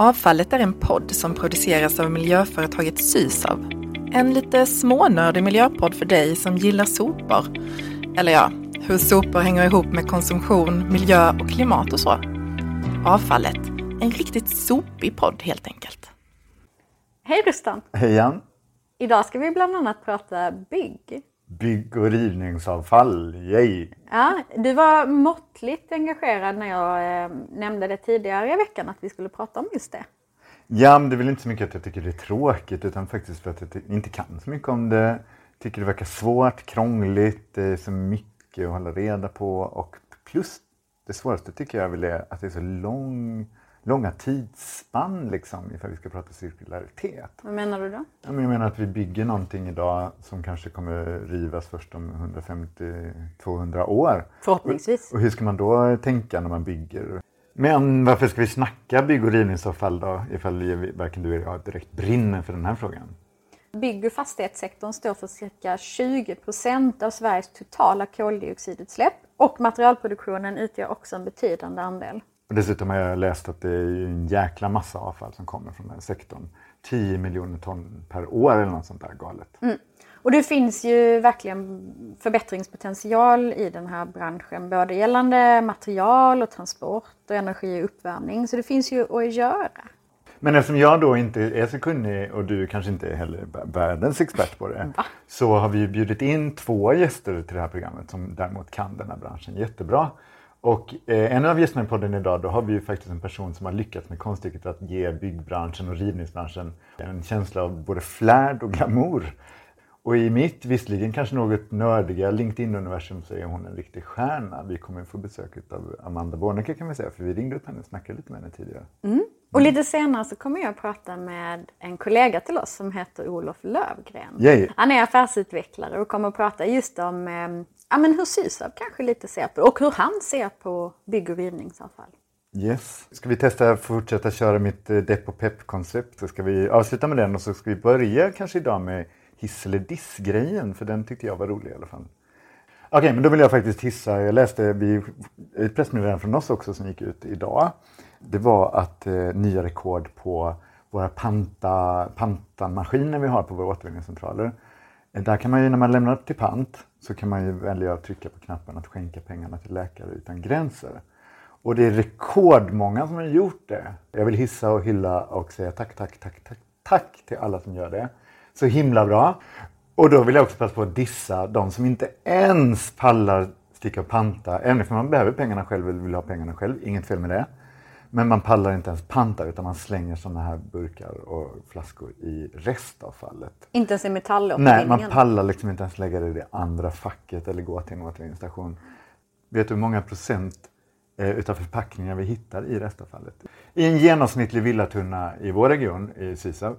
Avfallet är en podd som produceras av miljöföretaget Sysav. En lite smånördig miljöpodd för dig som gillar sopor. Eller ja, hur sopor hänger ihop med konsumtion, miljö och klimat och så. Avfallet, en riktigt sopig podd helt enkelt. Hej Rustan! Hej Jan! Idag ska vi bland annat prata bygg. Bygg och rivningsavfall, yay! Ja, du var måttligt engagerad när jag eh, nämnde det tidigare i veckan att vi skulle prata om just det. Ja, men det är väl inte så mycket att jag tycker det är tråkigt utan faktiskt för att jag inte kan så mycket om det. Tycker det verkar svårt, krångligt, det är så mycket att hålla reda på och plus det svåraste tycker jag väl är att det är så lång, långa tidsspann liksom ifall vi ska prata cirkularitet. Vad menar du då? Jag menar att vi bygger någonting idag som kanske kommer rivas först om 150-200 år. Förhoppningsvis. Och, och hur ska man då tänka när man bygger? Men varför ska vi snacka bygg och rivningsavfall då ifall varken du eller jag direkt brinner för den här frågan? Bygg och fastighetssektorn står för cirka 20 procent av Sveriges totala koldioxidutsläpp och materialproduktionen utgör också en betydande andel. Och dessutom har jag läst att det är en jäkla massa avfall som kommer från den sektorn. 10 miljoner ton per år eller något sånt där galet. Mm. Och det finns ju verkligen förbättringspotential i den här branschen, både gällande material och transport och energi och uppvärmning. Så det finns ju att göra. Men eftersom jag då inte är så kunnig och du kanske inte är heller världens expert på det. Va? Så har vi bjudit in två gäster till det här programmet som däremot kan den här branschen jättebra. Och eh, en av gästerna i podden idag, då har vi ju faktiskt en person som har lyckats med konststycket att ge byggbranschen och rivningsbranschen en känsla av både flärd och glamour. Och i mitt, visserligen kanske något nördiga LinkedIn-universum så är hon en riktig stjärna. Vi kommer få besök av Amanda Bornecke kan vi säga, för vi ringde upp henne och snackade lite med henne tidigare. Mm. Och lite senare så kommer jag prata med en kollega till oss som heter Olof Lövgren. Yay. Han är affärsutvecklare och kommer att prata just om eh, ja, men hur Sysav kanske lite ser på och hur han ser på bygg och rivningsavfall. Yes. Ska vi testa att fortsätta köra mitt eh, depp och pepp-koncept så ska vi avsluta med den och så ska vi börja kanske idag med hiss eller diss-grejen för den tyckte jag var rolig i alla fall. Okej, okay, men då vill jag faktiskt hissa. Jag läste vi, ett pressmeddelande från oss också som gick ut idag. Det var att eh, nya rekord på våra panta, pantamaskiner vi har på våra återvinningscentraler. Där kan man ju när man lämnar till pant så kan man ju välja att trycka på knappen att skänka pengarna till Läkare utan gränser. Och det är rekordmånga som har gjort det. Jag vill hissa och hylla och säga tack, tack, tack, tack, tack till alla som gör det. Så himla bra. Och då vill jag också passa på att dissa de som inte ens pallar sticka och panta. Även om man behöver pengarna själv eller vill ha pengarna själv, inget fel med det. Men man pallar inte ens panta utan man slänger sådana här burkar och flaskor i restavfallet. Inte ens i metallåtervinningen? Nej, man pallar liksom inte ens lägga det i det andra facket eller gå till en återvinningsstation. Vet du hur många procent eh, utav förpackningar vi hittar i restavfallet? I en genomsnittlig villatunna i vår region, i Sysav,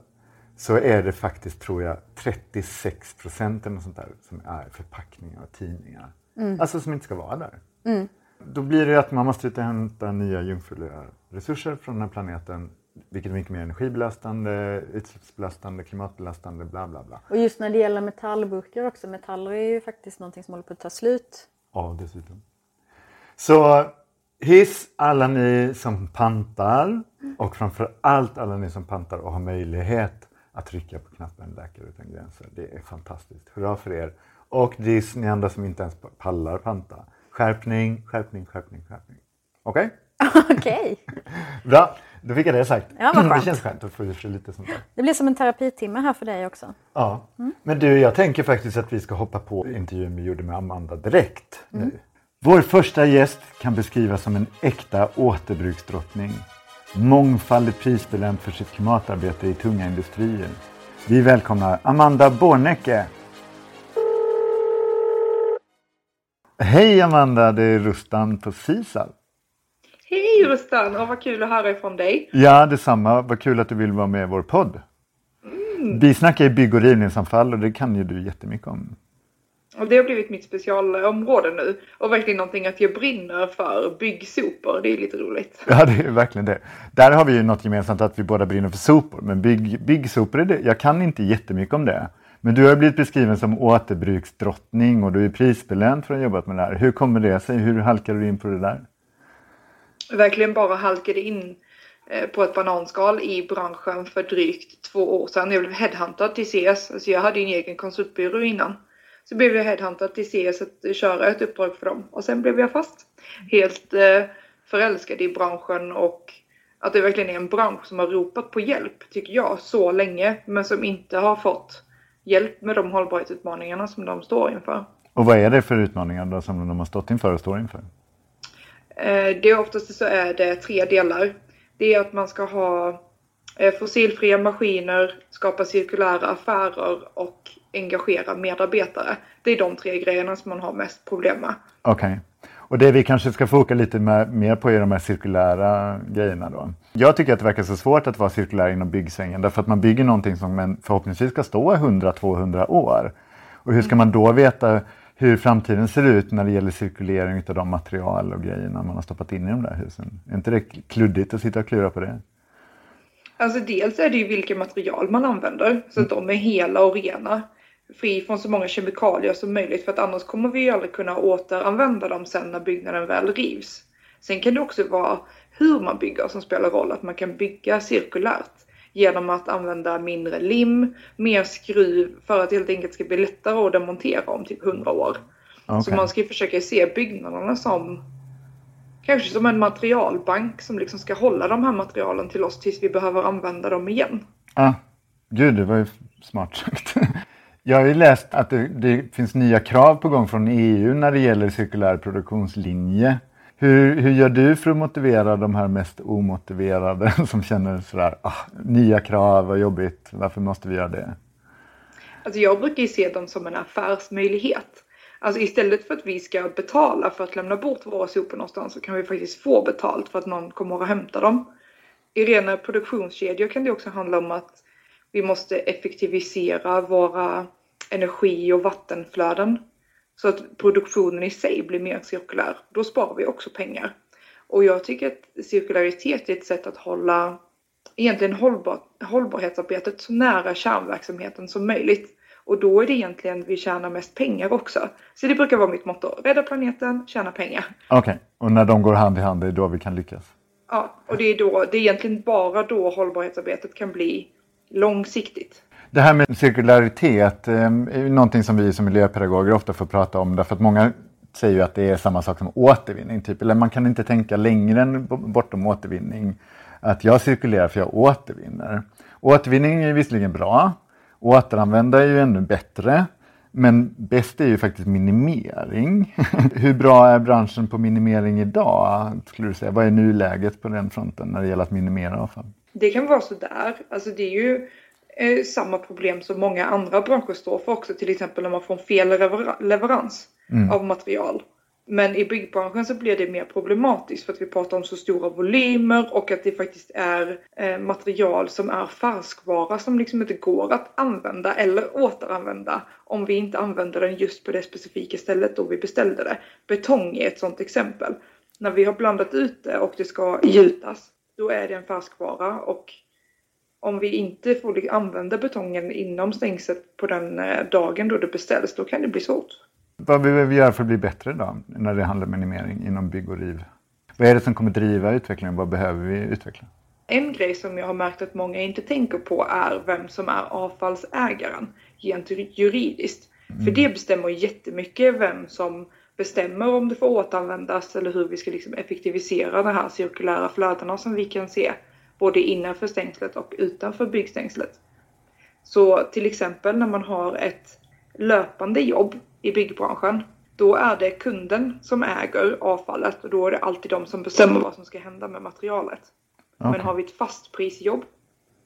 så är det faktiskt, tror jag, 36 procent eller sånt där som är förpackningar och tidningar. Mm. Alltså som inte ska vara där. Mm. Då blir det att man måste hämta nya jungfruliga resurser från den här planeten vilket är mycket mer energibelastande, utsläppsbelastande, klimatbelastande, bla bla bla. Och just när det gäller metallburkar också, metaller är ju faktiskt någonting som håller på att ta slut. Ja, dessutom. Så hiss alla ni som pantar och framför allt alla ni som pantar och har möjlighet att trycka på knappen Läkare utan gränser. Det är fantastiskt. Hurra för er! Och diss ni andra som inte ens pallar panta. Skärpning, skärpning, skärpning, skärpning. Okej? Okay? Okej. Bra, då fick jag det sagt. Ja, vad det känns skönt att få lite sånt där. Det blir som en terapitimme här för dig också. Ja, mm. men du jag tänker faktiskt att vi ska hoppa på intervjun vi gjorde med Amanda direkt. Mm. Nu. Vår första gäst kan beskrivas som en äkta återbruksdrottning. Mångfaldigt prisbelönt för sitt klimatarbete i tunga industrier. Vi välkomnar Amanda Bornecke. Hej Amanda, det är Rustan på Sisal. Hej Rustan, och vad kul att höra ifrån dig. Ja, detsamma. Vad kul att du vill vara med i vår podd. Mm. Vi snackar ju bygg och rivningsanfall och det kan ju du jättemycket om. Och det har blivit mitt specialområde nu och verkligen någonting att jag brinner för. Byggsopor, det är lite roligt. Ja, det är verkligen det. Där har vi ju något gemensamt att vi båda brinner för sopor. Men bygg, byggsopor, är det. jag kan inte jättemycket om det. Men du har blivit beskriven som återbruksdrottning och du är prisbelönt för att ha jobbat med det här. Hur kommer det sig? Hur halkade du in på det där? Verkligen bara halkade in eh, på ett bananskal i branschen för drygt två år sedan. Jag blev headhuntad till CS. Alltså jag hade en egen konsultbyrå innan. Så blev jag headhuntad till CS att köra ett uppdrag för dem och sen blev jag fast. Helt eh, förälskad i branschen och att det verkligen är en bransch som har ropat på hjälp, tycker jag, så länge, men som inte har fått hjälp med de hållbarhetsutmaningarna som de står inför. Och vad är det för utmaningar då som de har stått inför och står inför? Eh, det är oftast så är det tre delar. Det är att man ska ha eh, fossilfria maskiner, skapa cirkulära affärer och engagera medarbetare. Det är de tre grejerna som man har mest problem med. Okej. Och det vi kanske ska foka lite med, mer på är de här cirkulära grejerna då. Jag tycker att det verkar så svårt att vara cirkulär inom byggsvängen därför att man bygger någonting som förhoppningsvis ska stå 100-200 år. Och hur ska man då veta hur framtiden ser ut när det gäller cirkulering av de material och grejerna man har stoppat in i de där husen? Är inte det kluddigt att sitta och klura på det? Alltså dels är det ju vilka material man använder så att de är hela och rena fri från så många kemikalier som möjligt för att annars kommer vi ju aldrig kunna återanvända dem sen när byggnaden väl rivs. Sen kan det också vara hur man bygger som spelar roll, att man kan bygga cirkulärt genom att använda mindre lim, mer skruv för att det helt enkelt ska bli lättare att demontera om typ 100 år. Okay. Så man ska försöka se byggnaderna som kanske som en materialbank som liksom ska hålla de här materialen till oss tills vi behöver använda dem igen. Ah, gud det var ju smart sagt. Jag har ju läst att det, det, finns nya krav på gång från EU när det gäller cirkulär produktionslinje. Hur, hur gör du för att motivera de här mest omotiverade som känner sådär, ah, nya krav, vad jobbigt, varför måste vi göra det? Alltså jag brukar ju se dem som en affärsmöjlighet. Alltså istället för att vi ska betala för att lämna bort våra sopor någonstans så kan vi faktiskt få betalt för att någon kommer och hämtar dem. I rena produktionskedjor kan det också handla om att vi måste effektivisera våra energi och vattenflöden så att produktionen i sig blir mer cirkulär. Då sparar vi också pengar. Och jag tycker att cirkularitet är ett sätt att hålla egentligen hållbar, hållbarhetsarbetet så nära kärnverksamheten som möjligt. Och då är det egentligen vi tjänar mest pengar också. Så det brukar vara mitt motto. Rädda planeten, tjäna pengar. Okej, okay. och när de går hand i hand, det är då vi kan lyckas? Ja, och det är, då, det är egentligen bara då hållbarhetsarbetet kan bli långsiktigt. Det här med cirkularitet ehm, är någonting som vi som miljöpedagoger ofta får prata om därför att många säger ju att det är samma sak som återvinning. Typ. Eller man kan inte tänka längre än bortom återvinning. Att jag cirkulerar för jag återvinner. Återvinning är visserligen bra. Återanvända är ju ännu bättre. Men bäst är ju faktiskt minimering. Hur bra är branschen på minimering idag? Skulle du säga? Vad är nuläget på den fronten när det gäller att minimera avfall? Det kan vara sådär. Alltså det är ju eh, samma problem som många andra branscher står för också. Till exempel när man får en fel leverans mm. av material. Men i byggbranschen så blir det mer problematiskt för att vi pratar om så stora volymer och att det faktiskt är eh, material som är färskvara som liksom inte går att använda eller återanvända om vi inte använder den just på det specifika stället då vi beställde det. Betong är ett sådant exempel. När vi har blandat ut det och det ska gjutas då är det en färskvara och om vi inte får använda betongen inom stängslet på den eh, dagen då det beställs, då kan det bli svårt. Vad behöver vi göra för att bli bättre då, när det handlar om minimering inom bygg och riv? Vad är det som kommer driva utvecklingen? Vad behöver vi utveckla? En grej som jag har märkt att många inte tänker på är vem som är avfallsägaren rent juridiskt. Mm. För det bestämmer jättemycket vem som bestämmer om det får återanvändas eller hur vi ska liksom effektivisera de här cirkulära flödena som vi kan se både innanför stängslet och utanför byggstängslet. Så till exempel när man har ett löpande jobb i byggbranschen, då är det kunden som äger avfallet och då är det alltid de som bestämmer vad som ska hända med materialet. Okay. Men har vi ett fastprisjobb,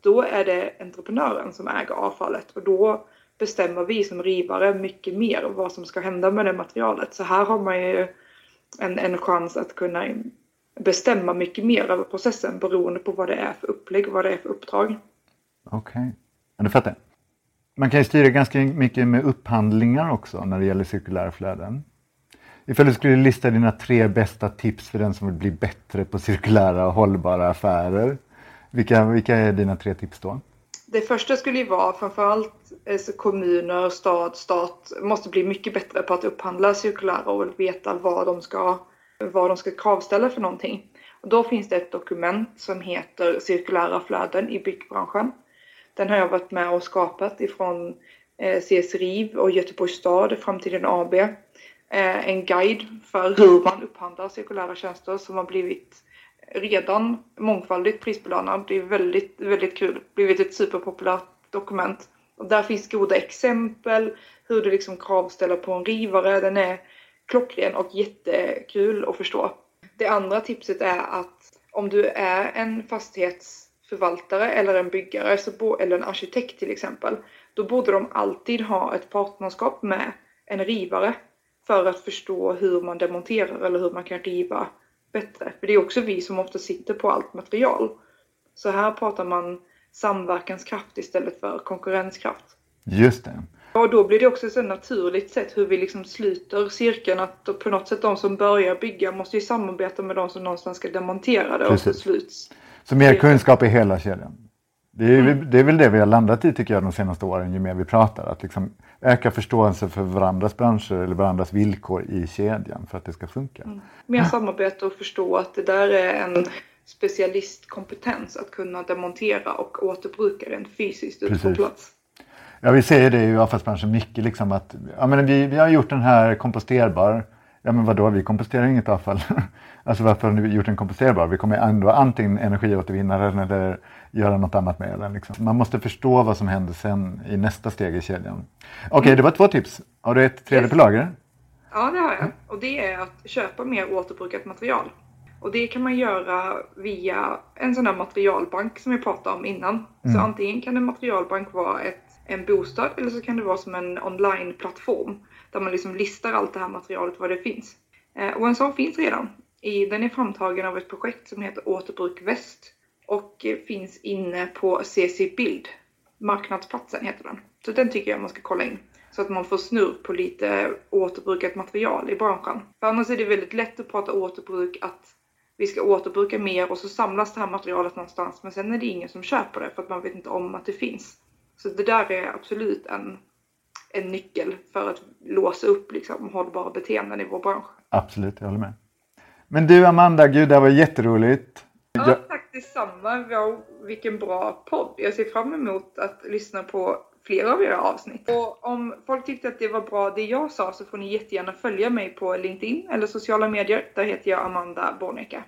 då är det entreprenören som äger avfallet och då bestämmer vi som rivare mycket mer vad som ska hända med det materialet. Så här har man ju en, en chans att kunna bestämma mycket mer över processen beroende på vad det är för upplägg och vad det är för uppdrag. Okej, okay. du fattar. Man kan ju styra ganska mycket med upphandlingar också när det gäller cirkulära flöden. Ifall du skulle lista dina tre bästa tips för den som vill bli bättre på cirkulära och hållbara affärer. Vilka, vilka är dina tre tips då? Det första skulle ju vara framförallt alltså kommuner, stad, stat måste bli mycket bättre på att upphandla cirkulära och veta vad de ska, vad de ska kravställa för någonting. Och då finns det ett dokument som heter Cirkulära flöden i byggbranschen. Den har jag varit med och skapat ifrån eh, CS RIV och Göteborgs stad, Framtiden AB. Eh, en guide för hur man upphandlar cirkulära tjänster som har blivit redan mångfaldigt prisbelönad. Det är väldigt, väldigt kul. Blivit ett superpopulärt dokument. Och där finns goda exempel hur du liksom kravställer på en rivare. Den är klockren och jättekul att förstå. Det andra tipset är att om du är en fastighetsförvaltare eller en byggare eller en arkitekt till exempel, då borde de alltid ha ett partnerskap med en rivare för att förstå hur man demonterar eller hur man kan riva bättre. För det är också vi som ofta sitter på allt material. Så här pratar man samverkanskraft istället för konkurrenskraft. Just det. Och då blir det också ett naturligt sätt hur vi liksom sluter cirkeln att på något sätt de som börjar bygga måste ju samarbeta med de som någonstans ska demontera det Precis. och så sluts. Så mer kunskap i hela kedjan. Det är, mm. det är väl det vi har landat i tycker jag de senaste åren ju mer vi pratar. Att liksom öka förståelsen för varandras branscher eller varandras villkor i kedjan för att det ska funka. Mm. Mer samarbete och förstå att det där är en specialistkompetens att kunna demontera och återbruka rent fysiskt ute på plats. Ja, vi ser det i avfallsbranschen mycket. Liksom att, ja, men vi, vi har gjort den här komposterbar. Ja men vadå, vi komposterar inget avfall. alltså varför har ni gjort en komposterbar? Vi kommer ändå antingen energiåtervinna den eller göra något annat med den. Liksom. Man måste förstå vad som händer sen i nästa steg i kedjan. Okej, okay, det var två tips. Har du ett tredje på lager? Ja, det har jag. Och det är att köpa mer återbrukat material. Och det kan man göra via en sån här materialbank som vi pratade om innan. Mm. Så antingen kan en materialbank vara ett en bostad eller så kan det vara som en onlineplattform där man liksom listar allt det här materialet vad det finns. Eh, och en sån finns redan. Den är framtagen av ett projekt som heter Återbruk Väst och eh, finns inne på CC Bild. Marknadsplatsen heter den. Så den tycker jag man ska kolla in. Så att man får snurr på lite återbrukat material i branschen. För annars är det väldigt lätt att prata återbruk att vi ska återbruka mer och så samlas det här materialet någonstans men sen är det ingen som köper det för att man vet inte om att det finns. Så det där är absolut en, en nyckel för att låsa upp liksom, hållbara beteenden i vår bransch. Absolut, jag håller med. Men du Amanda, gud det här var jätteroligt. Ja, jag... tack detsamma. Wow, vilken bra podd. Jag ser fram emot att lyssna på flera av era avsnitt. Och om folk tyckte att det var bra det jag sa så får ni jättegärna följa mig på LinkedIn eller sociala medier. Där heter jag Amanda Borneka.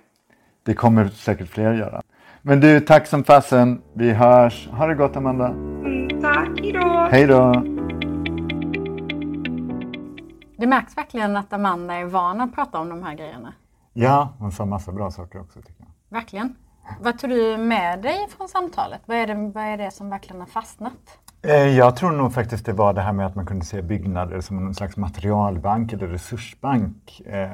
Det kommer säkert fler göra. Men du, tack som fasen. Vi hörs. Ha det gott Amanda. Hej då. Det märks verkligen att Amanda är van att prata om de här grejerna. Ja, hon sa massa bra saker också tycker jag. Verkligen. Vad tog du med dig från samtalet? Vad är det, vad är det som verkligen har fastnat? Eh, jag tror nog faktiskt det var det här med att man kunde se byggnader som en slags materialbank eller resursbank. Eh,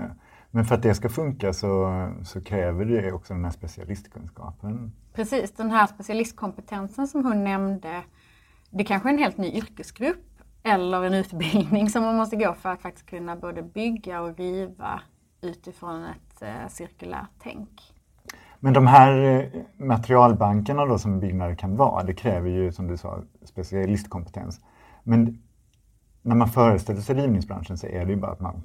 men för att det ska funka så, så kräver det också den här specialistkunskapen. Precis, den här specialistkompetensen som hon nämnde. Det kanske är en helt ny yrkesgrupp eller en utbildning som man måste gå för att faktiskt kunna både bygga och riva utifrån ett eh, cirkulärt tänk. Men de här eh, materialbankerna då som byggnader kan vara, det kräver ju som du sa specialistkompetens. Men när man föreställer sig rivningsbranschen så är det ju bara att man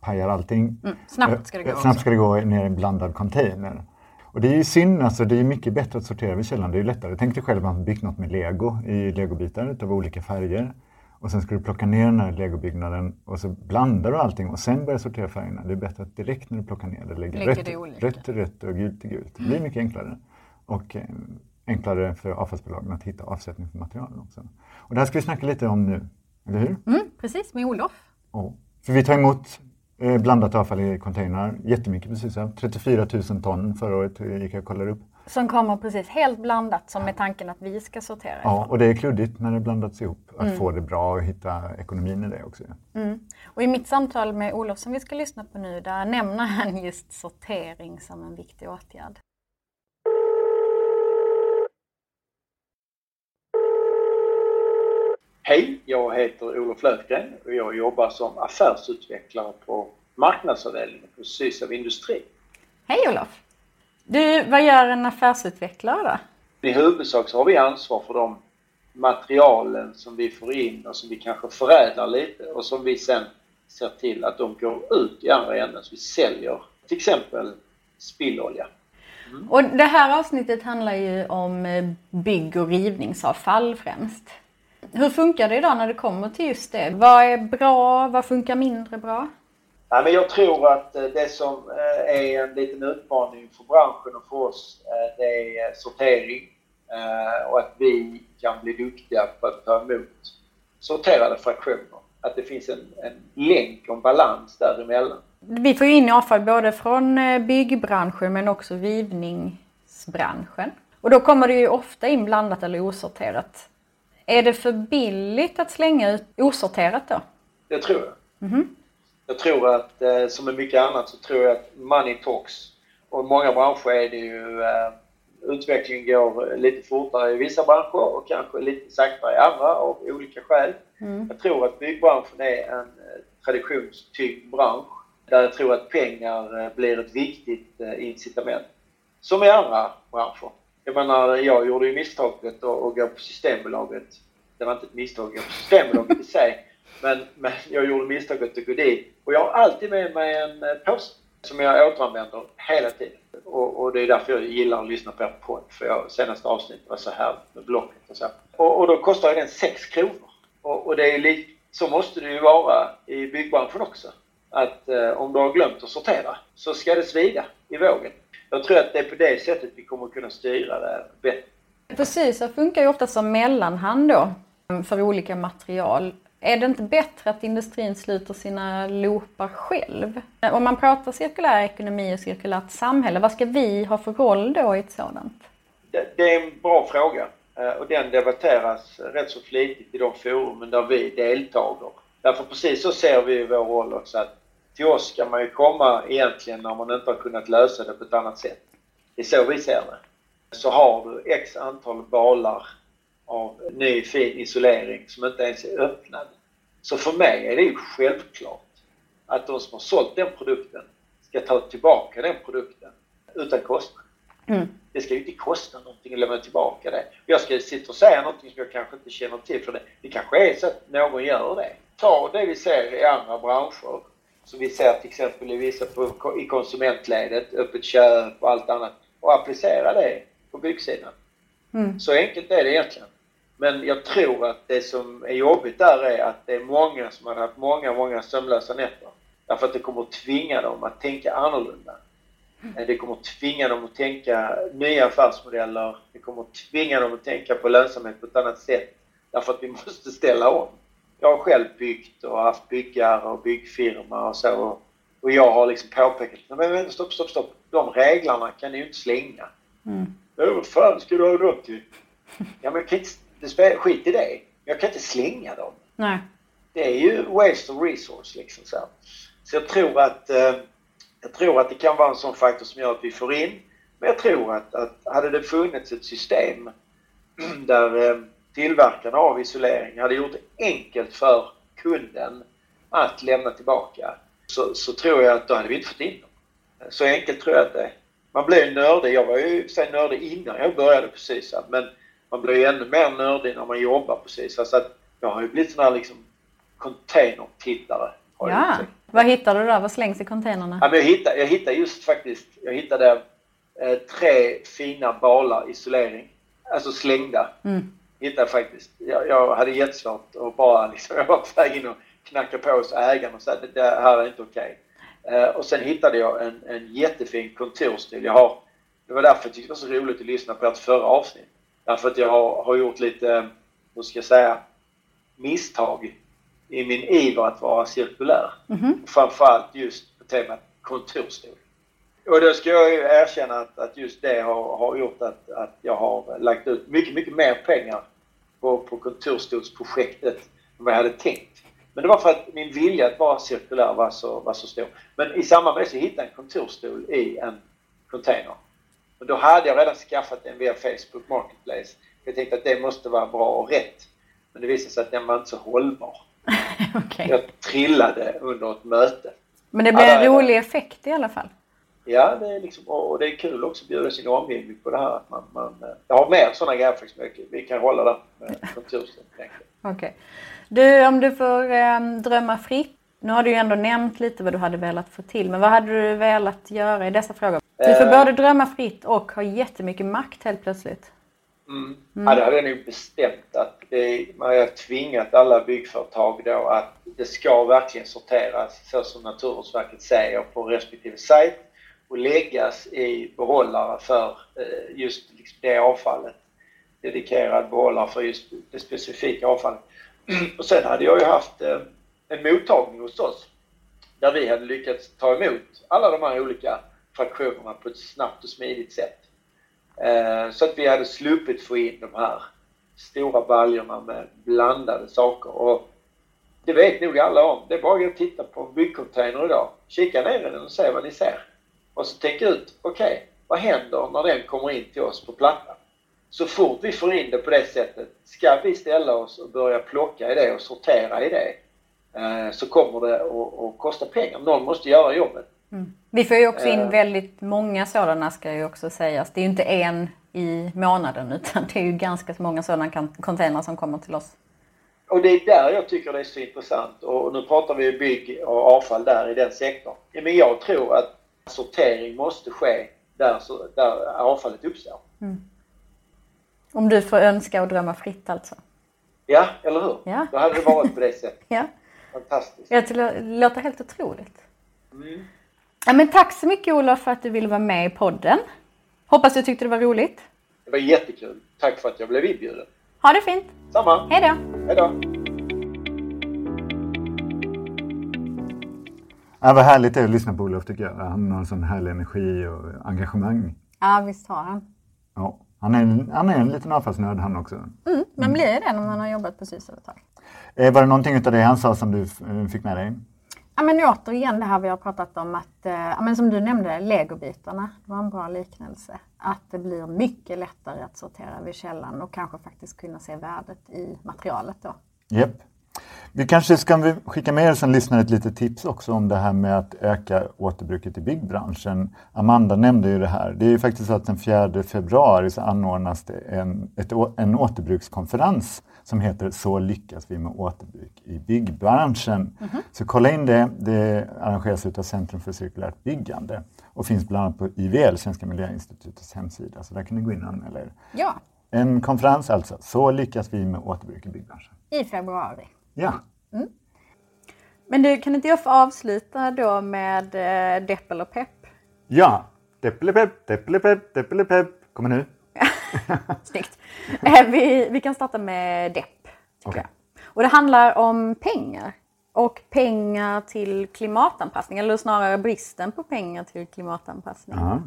pajar allting. Mm, snabbt ska det gå. Eh, snabbt ska det gå ner i en blandad container. Och det är ju synd, alltså, det är mycket bättre att sortera vid källan. Det är lättare. Tänk dig själv att man byggt något med lego i legobitar av olika färger. Och sen ska du plocka ner den här legobyggnaden och så blandar du allting och sen börjar sortera färgerna. Det är bättre att direkt när du plockar ner det lägga Lägger rött, till rött och gult till gult. Det blir mycket enklare. Och eh, enklare för avfallsbolagen att hitta avsättning för materialen också. Och det här ska vi snacka lite om nu, eller hur? Mm, precis, med Olof. Oh. För vi tar emot eh, blandat avfall i containrar, jättemycket precis. 34 000 ton förra året gick jag och kollade upp. Som kommer precis helt blandat som är tanken att vi ska sortera Ja, ifrån. och det är kluddigt när det blandats ihop. Att mm. få det bra och hitta ekonomin i det också. Mm. Och i mitt samtal med Olof som vi ska lyssna på nu, där nämner han just sortering som en viktig åtgärd. Hej, jag heter Olof Löfgren och jag jobbar som affärsutvecklare på marknadsavdelningen på Sysav Industri. Hej Olof! Du, vad gör en affärsutvecklare då? I huvudsak så har vi ansvar för de materialen som vi får in och som vi kanske förädlar lite och som vi sen ser till att de går ut i andra änden så vi säljer till exempel spillolja Mm. Och det här avsnittet handlar ju om bygg och rivningsavfall främst. Hur funkar det idag när det kommer till just det? Vad är bra? Vad funkar mindre bra? Ja, men jag tror att eh, det som eh, är en liten utmaning för branschen och för oss, det är sortering och att vi kan bli duktiga på att ta emot sorterade fraktioner. Att det finns en, en länk och en balans däremellan. Vi får ju in avfall både från byggbranschen men också rivningsbranschen. Och då kommer det ju ofta in blandat eller osorterat. Är det för billigt att slänga ut osorterat då? Det tror jag. Mm -hmm. Jag tror att, eh, som med mycket annat, så tror jag att money talks. Och i många branscher är det ju eh, utvecklingen går lite fortare i vissa branscher och kanske lite saktare i andra av olika skäl. Mm. Jag tror att byggbranschen är en eh, traditionstyngd bransch där jag tror att pengar blir ett viktigt incitament. Som i andra branscher. Jag menar, jag gjorde ju misstaget att gå på Systembolaget. Det var inte ett misstag att gå på Systembolaget i sig, men, men jag gjorde misstaget att gå dit. Och jag har alltid med mig en eh, påse som jag återanvänder hela tiden. Och, och, det är därför jag gillar att lyssna på er podd, för jag, senaste avsnittet var så här med Blocket och så. Och, och då kostar den 6 kronor. Och, och det är li, så måste det ju vara i byggbranschen också. Att eh, om du har glömt att sortera så ska det svida i vågen. Jag tror att det är på det sättet vi kommer kunna styra det bättre. Precis, det funkar ju ofta som mellanhand då för olika material. Är det inte bättre att industrin sluter sina loopar själv? Om man pratar cirkulär ekonomi och cirkulärt samhälle, vad ska vi ha för roll då i ett sådant? Det, det är en bra fråga eh, och den debatteras rätt så flitigt i de forumen där vi deltager. Därför precis så ser vi vår roll också att till oss ska man ju komma egentligen när man inte har kunnat lösa det på ett annat sätt. Det är så vi ser det. Så har du x antal balar av ny fin isolering som inte ens är öppnad. Så för mig är det ju självklart att de som har sålt den produkten ska ta tillbaka den produkten utan kostnad. Mm. Det ska ju inte kosta någonting att lämna tillbaka det. Jag ska sitta och säga någonting som jag kanske inte känner till för det. Det kanske är så att någon gör det. Ta det vi ser i andra branscher som vi ser till exempel i vissa på, i konsumentledet, öppet köp och allt annat och applicera det på byggsidan. Mm. Så enkelt är det egentligen. Men jag tror att det som är jobbigt där är att det är många som har haft många, många sömnlösa nätter. Därför att det kommer att tvinga dem att tänka annorlunda. Mm. Det kommer att tvinga dem att tänka nya affärsmodeller. Det kommer att tvinga dem att tänka på lönsamhet på ett annat sätt. Därför att vi måste ställa om jag har själv byggt och haft byggare och byggfirma och så. Och jag har liksom påpekat, men, men stopp, stopp, stopp. De reglerna kan ni ju inte slänga. Mm. Ja, vad fan ska du ha dem till? Ja, men kan inte, skit i det. Jag kan inte slänga dem. Nej. Det är ju waste of resource liksom så. Så jag tror att, eh, jag tror att det kan vara en sån faktor som gör att vi får in. Men jag tror att, att hade det funnits ett system där eh, tillverkarna av isolering hade gjort det enkelt för kunden att lämna tillbaka så, så tror jag att då hade vi inte fått in dem. Så enkelt tror jag att det är. Man blir nördig. Jag var ju sig nördig innan jag började precis men man blir ju ännu mer nördig när man jobbar precis. Så att jag har ju blivit sån här liksom containertittare. Ja, vad hittade du då? Vad slängs i containrarna? Ja, men jag, hittade, jag hittade just faktiskt, jag hittade eh, tre fina balar isolering. Alltså slängda. Mm hittade faktiskt. Jag, jag hade jättesvårt att bara liksom, jag var på väg in och knacka på hos ägaren och sa att det här är inte okej. Okay. Uh, och sen hittade jag en, en jättefin kontorstil. Jag har, det var därför jag tyckte det var så roligt att lyssna på ert förra avsnitt. Därför att jag har, har gjort lite, hur ska jag säga, misstag i min iver att vara cirkulär. Mm -hmm. Framförallt just på temat kontorsstol. Och då ska jag ju erkänna att, att just det har, har gjort att, att jag har lagt ut mycket, mycket mer pengar på, på kontorsstolsprojektet än vad jag hade tänkt. Men det var för att min vilja att vara cirkulär var så, var så stor. Men i samband med det så hittade jag en kontorsstol i en container. Och då hade jag redan skaffat den via Facebook Marketplace. Jag tänkte att det måste vara bra och rätt. Men det visade sig att den var inte så hållbar. okay. Jag trillade under ett möte. Men det blev en rolig effekt i alla fall? Ja, det är liksom, och det är kul också att bjuda sin omgivning på det här. Att man, man, jag har mer sådana grejer faktiskt. Vi kan hålla det med kontorstid. Okej. Okay. Du, om du får eh, drömma fritt. Nu har du ju ändå nämnt lite vad du hade velat få till. Men vad hade du velat göra i dessa frågor? Eh, Vi får Eh, både drömma fritt och ha jättemycket makt helt plötsligt. Mm. Ja, det hade jag nog bestämt att det, man har tvingat alla byggföretag då att det ska verkligen sorteras så som Naturvårdsverket säger på respektive sajt och läggas i behållare för eh, just liksom det avfallet. Dedikerad behållare för just det specifika avfallet. Och sen hade jag ju haft eh, en mottagning hos oss där vi hade lyckats ta emot alla de här olika fraktionerna på ett snabbt och smidigt sätt. Eh, så att vi hade sluppit få in de här stora baljorna med blandade saker. Och det vet nog alla om. Det är bara att titta på en byggcontainer idag. Kika ner i den och se vad ni ser. Och så tänka ut, okej, vad händer när den kommer in till oss på plattan? Så fort vi får in det på det sättet, ska vi ställa oss och börja plocka i det och sortera i det, eh, så kommer det att, kosta pengar. Någon måste göra jobbet. Vi får ju också in Eh. väldigt många sådana ska ju också sägas. Det är ju inte en i månaden utan det är ju ganska många sådana containrar som kommer till oss. Och det är där jag tycker det är så intressant. Och nu pratar vi ju bygg och avfall där i den sektorn. Men jag tror att sortering måste ske där, där avfallet uppstår. Om du får önska och drömma fritt alltså. Ja, eller hur? Ja. Då hade det varit på det sättet. Ja, Fantastiskt. jag det låter helt otroligt. Mm. Ja, men tack så mycket Olof för att du ville vara med i podden. Hoppas du tyckte det var roligt. Det var jättekul. Tack för att jag blev inbjuden. Ha det fint. Samma. Hej då. Hej då. Ja, vad härligt det är att lyssna på Olof tycker jag. Han har en sån härlig energi och engagemang. Ja, visst har han. Ja, han, är, han är en liten avfallsnörd han också. Mm, man blir ju det när man har jobbat på SYS ett tag. Eh, var det någonting av det han sa som du eh, fick med dig? Ja, men återigen det här vi har pratat om att, eh, ja, men som du nämnde, legobitarna. Det var en bra liknelse. Att det blir mycket lättare att sortera vid källan och kanske faktiskt kunna se värdet i materialet då. Japp. Vi kanske ska vi skicka med er som lyssnar ett litet tips också om det här med att öka återbruket i byggbranschen. Amanda nämnde ju det här. Det är ju faktiskt så att den 4 februari så anordnas det en, ett, en återbrukskonferens som heter Så lyckas vi med återbruk i byggbranschen. Så kolla in det. Det arrangeras av Centrum för cirkulärt byggande och finns bland annat på IVL, Svenska Miljöinstitutets hemsida. Så där kan ni gå in och anmäla er. Ja, En konferens alltså. Så lyckas vi med återbruk i byggbranschen. i februari. Ja. Men du, kan inte jag få avsluta då med eh, depp eller pepp? Ja, deppelepepp, deppelepepp, deppelepepp. Kommer nu. Snyggt. Eh, vi, vi kan starta med depp. Jag. Och det handlar om pengar. Och pengar till klimatanpassning, eller snarare bristen på pengar till klimatanpassning. Ja.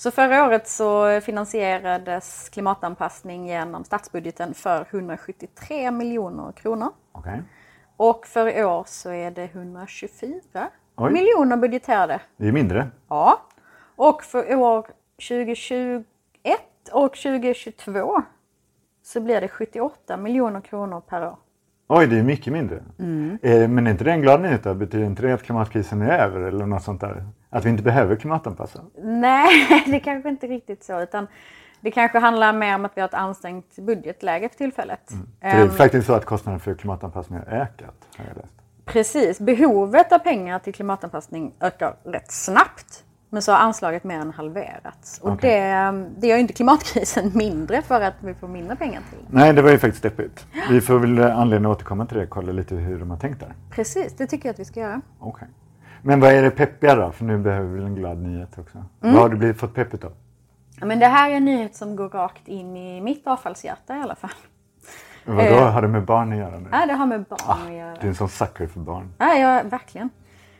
Så förra året så finansierades klimatanpassning genom statsbudgeten för 173 miljoner kronor. Okej. Och för i år så är det 124 Oj. miljoner budgeterade. Det är mindre. Ja. Och för år 2021 och 2022 så blir det 78 miljoner kronor per år. Oj, det är mycket mindre. Mm. Eh, men är inte det en glad nyhet? Betyder inte det att klimatkrisen är över eller något sånt där? Att vi inte behöver klimatanpassa? Nej, det kanske inte riktigt så. Utan det kanske handlar mer om att vi har ett ansträngt budgetläge för tillfället. För det är Ehm, faktiskt så att kostnaden för klimatanpassning har ökat. Har jag läst. Precis, behovet av pengar till klimatanpassning ökar rätt snabbt. Men så har anslaget mer än halverats. Och Okej. det, det gör ju inte klimatkrisen mindre för att vi får mindre pengar till den. Nej, det var ju faktiskt deppigt. Vi får väl anledning att återkomma till det och kolla lite hur de har tänkt där. Precis, det tycker jag att vi ska göra. Okej. Men vad är det peppiga då? För nu behöver vi en glad nyhet också. Mm. Vad har du blivit, fått peppigt av? Men det här är en nyhet som går rakt in i mitt avfallshjärta i alla fall. Vadå, Eh. har det med barn att göra nu? Ja, det har med barn Ah, att göra. Du är en sån sucker för barn. Ja, ja, verkligen.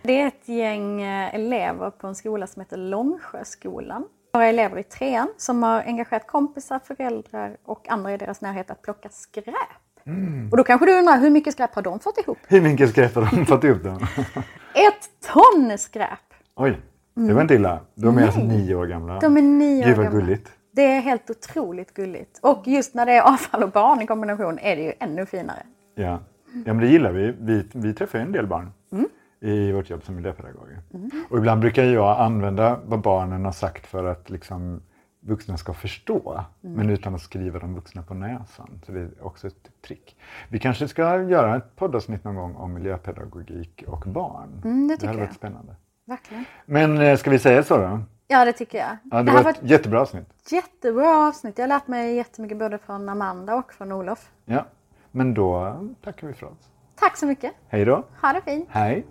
Det är ett gäng eh, elever på en skola som heter Långsjöskolan. Några elever i trean som har engagerat kompisar, föräldrar och andra i deras närhet att plocka skräp. Och då kanske du undrar, hur mycket skräp har de fått ihop? Hur mycket skräp har de fått ihop då? Ett ton skräp! Oj, det var inte illa. De är alltså nio år gamla. Mm. De är nio Gud år vad gamla. gulligt. Det är helt otroligt gulligt. Och just när det är avfall och barn i kombination är det ju ännu finare. Ja. ja, men det gillar vi. Vi, vi träffar en del barn Mm. i vårt jobb som miljöpedagoger. Och ibland brukar jag använda vad barnen har sagt för att liksom vuxna ska förstå, Mm. men utan att skriva de vuxna på näsan. Så det är också ett trick. Vi kanske ska göra ett poddavsnitt någon gång om miljöpedagogik och barn. Mm, det det tycker hade jag. varit spännande. Verkligen. Men eh, ska vi säga så då? Ja, det tycker jag. Ja, det, det var här ett jättebra avsnitt. jättebra avsnitt. Jag har lärt mig jättemycket både från Amanda och från Olof. Ja, men då tackar vi för oss. Tack så mycket. Hej då. Ha det fint. Hej.